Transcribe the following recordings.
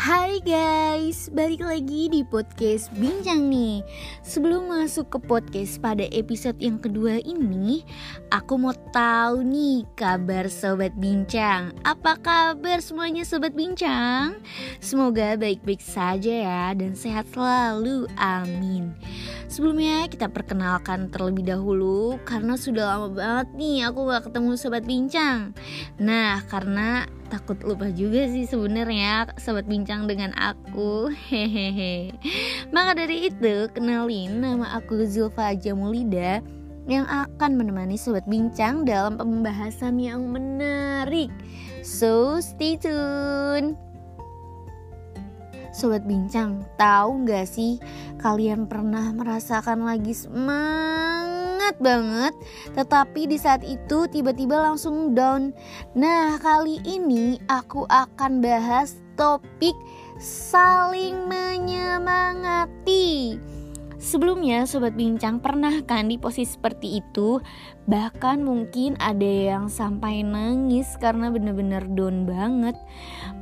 Hai guys, balik lagi di podcast Bincang nih. Sebelum masuk ke podcast pada episode yang kedua ini Aku mau tahu nih kabar Sobat Bincang. Apa kabar semuanya Sobat Bincang? Semoga baik-baik saja ya dan sehat selalu, amin Sebelumnya kita perkenalkan terlebih dahulu Karena sudah lama banget nih aku gak ketemu Sobat Bincang. Nah karena takut lupa juga sih sebenarnya sobat bincang dengan aku. Hehehe. Maka dari itu kenalin nama aku Zulfa Jamulida yang akan menemani sobat bincang dalam pembahasan yang menarik. So stay tune Sobat Bincang, tahu nggak sih kalian pernah merasakan lagi semangat banget, tetapi di saat itu tiba-tiba langsung down. Nah, kali ini aku akan bahas topik saling menyemangati. Sebelumnya Sobat Bincang pernah kan di posisi seperti itu? Bahkan mungkin ada yang sampai nangis karena bener-bener down banget.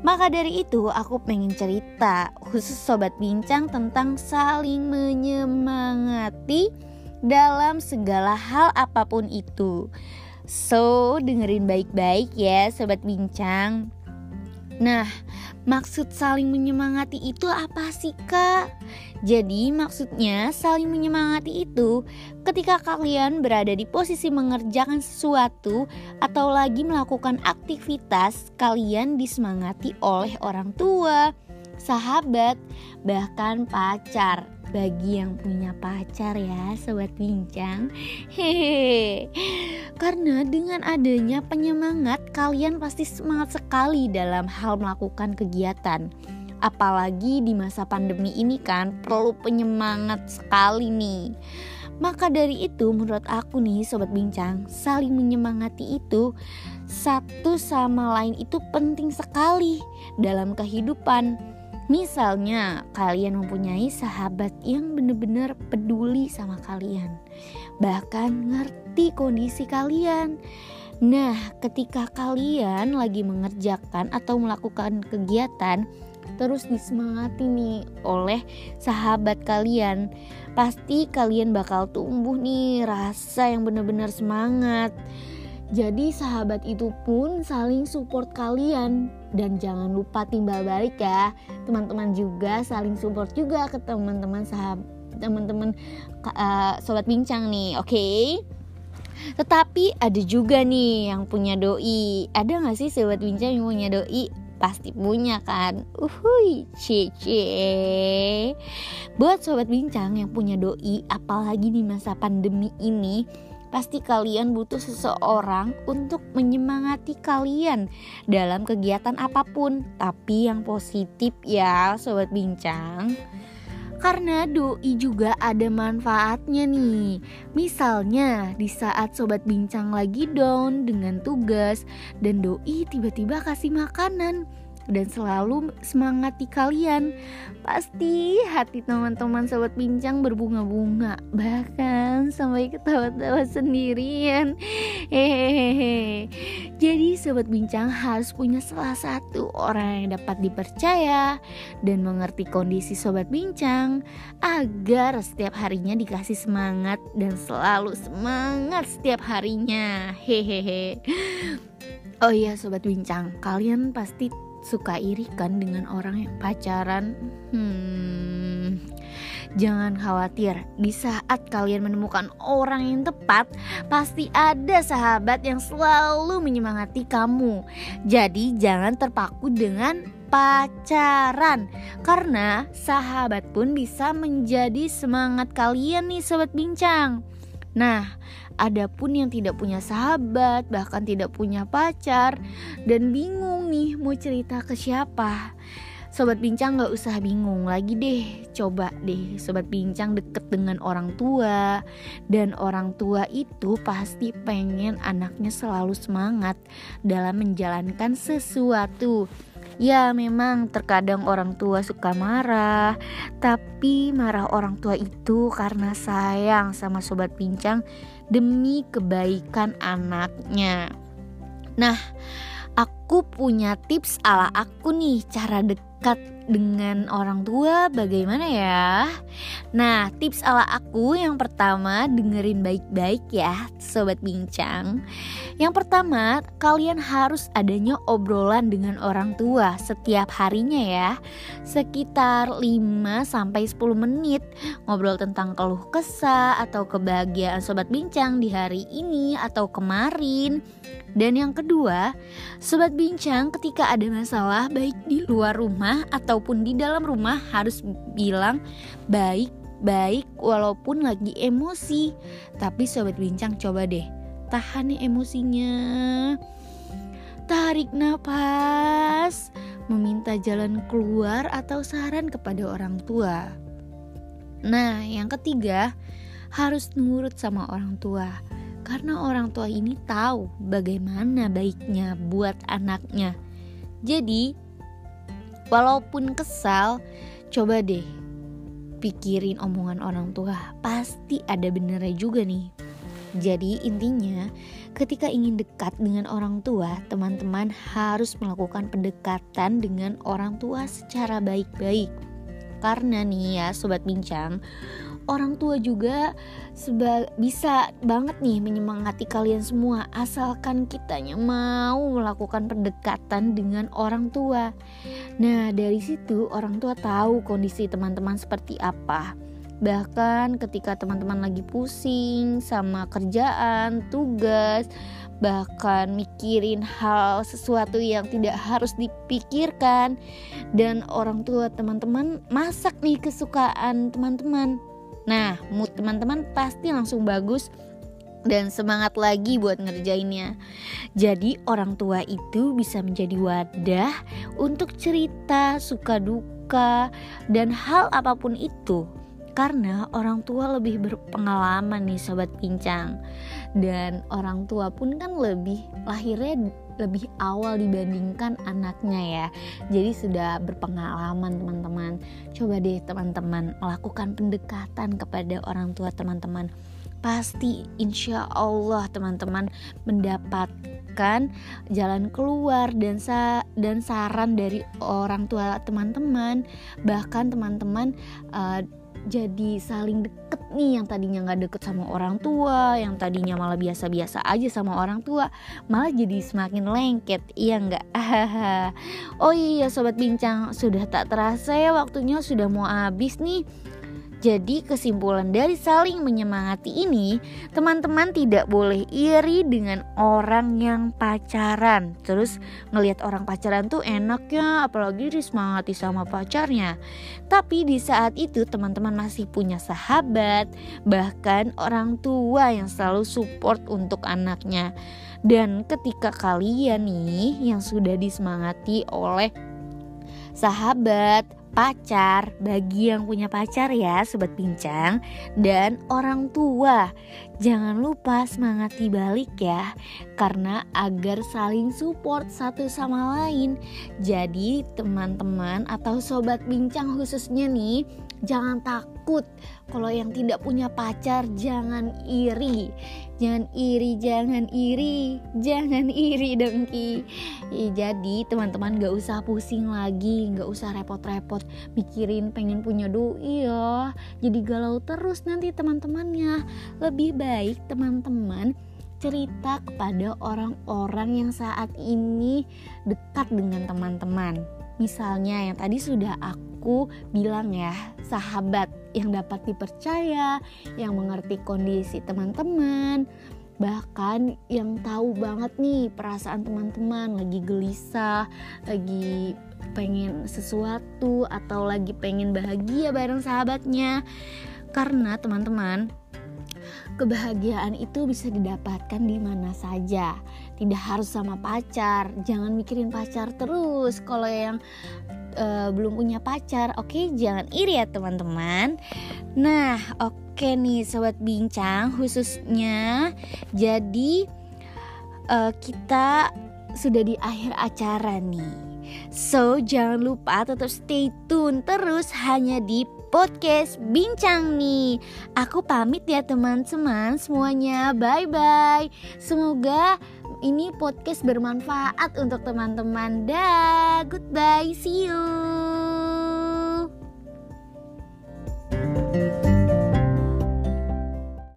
Maka dari itu aku pengen cerita khusus Sobat Bincang tentang saling menyemangati dalam segala hal apa pun itu. So dengerin baik-baik ya Sobat Bincang Nah, maksud saling menyemangati itu apa sih, Kak? Jadi, maksudnya saling menyemangati itu ketika kalian berada di posisi mengerjakan sesuatu atau lagi melakukan aktivitas, kalian disemangati oleh orang tua, sahabat, bahkan pacar. Bagi yang punya pacar ya sobat bincang. Hehehe. Karena dengan adanya penyemangat kalian pasti semangat sekali dalam hal melakukan kegiatan. Apalagi di masa pandemi ini kan perlu penyemangat sekali nih. Maka dari itu menurut aku nih sobat bincang saling menyemangati itu satu sama lain itu penting sekali dalam kehidupan Misalnya, kalian mempunyai sahabat yang benar-benar peduli sama kalian, bahkan ngerti kondisi kalian. Nah, ketika kalian lagi mengerjakan atau melakukan kegiatan, terus disemangati nih oleh sahabat kalian, pasti kalian bakal tumbuh nih rasa yang benar-benar semangat. Jadi sahabat itu pun saling support kalian dan jangan lupa timbal balik ya. Teman-teman juga saling support juga ke teman-teman sahabat teman-teman uh, sobat bincang nih, oke? Okay? Tetapi ada juga nih yang punya doi. Ada gak sih sobat bincang yang punya doi? Pasti punya kan Uhuy Cece Buat sobat bincang yang punya doi Apalagi di masa pandemi ini pasti kalian butuh seseorang untuk menyemangati kalian dalam kegiatan apa pun, tapi yang positif ya, sobat bincang. Karena doi juga ada manfaatnya nih. Misalnya di saat sobat bincang lagi down dengan tugas dan doi tiba-tiba kasih makanan dan selalu semangati kalian. Pasti hati teman-teman sobat bincang berbunga-bunga, bahkan sampai ketawa-tawa sendirian. Hehehe. Jadi sobat bincang harus punya salah satu orang yang dapat dipercaya dan mengerti kondisi sobat bincang agar setiap harinya dikasih semangat dan selalu semangat setiap harinya. Hehehe. Oh iya sobat bincang, kalian pasti suka iri kan dengan orang yang pacaran? Hmm, jangan khawatir. Di saat kalian menemukan orang yang tepat, pasti ada sahabat yang selalu menyemangati kamu. Jadi, jangan terpaku dengan pacaran karena sahabat pun bisa menjadi semangat kalian nih sobat bincang. Nah, Adapun yang tidak punya sahabat, bahkan tidak punya pacar, dan bingung nih mau cerita ke siapa. Sobat bincang gak usah bingung lagi deh Coba deh sobat bincang deket dengan orang tua Dan orang tua itu pasti pengen anaknya selalu semangat Dalam menjalankan sesuatu Ya memang terkadang orang tua suka marah Tapi marah orang tua itu karena sayang sama sobat bincang demi kebaikan anaknya. Nah, aku punya tips ala aku nih cara dekat dengan orang tua bagaimana ya? Nah, tips ala aku yang pertama dengerin baik-baik ya, sobat bincang. Yang pertama, kalian harus adanya obrolan dengan orang tua setiap harinya ya. Sekitar 5 sampai 10 menit ngobrol tentang keluh kesah atau kebahagiaan sobat bincang di hari ini atau kemarin. Dan yang kedua, sobat bincang ketika ada masalah baik di luar rumah ataupun di dalam rumah harus bilang baik baik walaupun lagi emosi. Tapi sobat bincang coba deh tahan emosinya. Tarik nafas, meminta jalan keluar atau saran kepada orang tua. Nah, yang ketiga, harus nurut sama orang tua karena orang tua ini tahu bagaimana baiknya buat anaknya. Jadi, walaupun kesal, coba deh pikirin omongan orang tua, pasti ada benernya juga nih. Jadi intinya, ketika ingin dekat dengan orang tua, teman-teman harus melakukan pendekatan dengan orang tua secara baik-baik. Karena nih ya, sobat bincang, orang tua juga bisa banget nih menyemangati kalian semua asalkan kitanya mau melakukan pendekatan dengan orang tua. Nah, dari situ orang tua tahu kondisi teman-teman seperti apa. Bahkan ketika teman-teman lagi pusing sama kerjaan, tugas, bahkan mikirin hal sesuatu yang tidak harus dipikirkan dan orang tua teman-teman masak nih kesukaan teman-teman Nah, mood teman-teman pasti langsung bagus dan semangat lagi buat ngerjainnya. Jadi, orang tua itu bisa menjadi wadah untuk cerita suka duka dan hal apa pun itu. Karena orang tua lebih berpengalaman nih sobat pincang Dan orang tua pun kan lebih lahirnya lebih awal dibandingkan anaknya ya. Jadi sudah berpengalaman teman-teman. Coba deh teman-teman melakukan pendekatan kepada orang tua teman-teman. Pasti insya Allah teman-teman mendapatkan jalan keluar dan sa dan saran dari orang tua teman-teman bahkan teman-teman uh, jadi saling deket nih yang tadinya nggak deket sama orang tua yang tadinya malah biasa-biasa aja sama orang tua malah jadi semakin lengket iya nggak? Oh iya sobat bincang sudah tak terasa ya waktunya sudah mau habis nih jadi kesimpulan dari saling menyemangati ini, teman-teman tidak boleh iri dengan orang yang pacaran. Terus ngelihat orang pacaran tuh enak ya, apalagi disemangati sama pacarnya. Tapi di saat itu teman-teman masih punya sahabat, bahkan orang tua yang selalu support untuk anaknya. Dan ketika kalian nih yang sudah disemangati oleh sahabat, pacar. Bagi yang punya pacar ya sobat pincang dan orang tua. Jangan lupa semangati balik ya karena agar saling support satu sama lain. Jadi teman-teman atau sobat bincang khususnya nih jangan takut kalau yang tidak punya pacar jangan iri. Jangan iri jangan iri jangan iri dengki. Jadi teman-teman gak usah pusing lagi gak usah repot-repot mikirin pengen punya doi ya. Jadi galau terus nanti teman-temannya. Lebih baik teman-teman cerita kepada orang-orang yang saat ini dekat dengan teman-teman Misalnya yang tadi sudah aku bilang ya, sahabat yang dapat dipercaya, yang mengerti kondisi teman-teman, bahkan yang tahu banget nih perasaan teman-teman lagi gelisah, lagi pengen sesuatu atau lagi pengen bahagia bareng sahabatnya. Karena teman-teman kebahagiaan itu bisa didapatkan di mana saja. Tidak harus sama pacar. Jangan mikirin pacar terus. Kalau yang uh, belum punya pacar oke okay, jangan iri ya teman-teman. Nah oke okay nih sobat bincang khususnya jadi uh, kita sudah di akhir acara nih. So jangan lupa tetap stay tune terus hanya di podcast Bincang nih. Aku pamit ya teman-teman semuanya. Bye bye. Semoga ini podcast bermanfaat untuk teman-teman. Dah, goodbye. See you.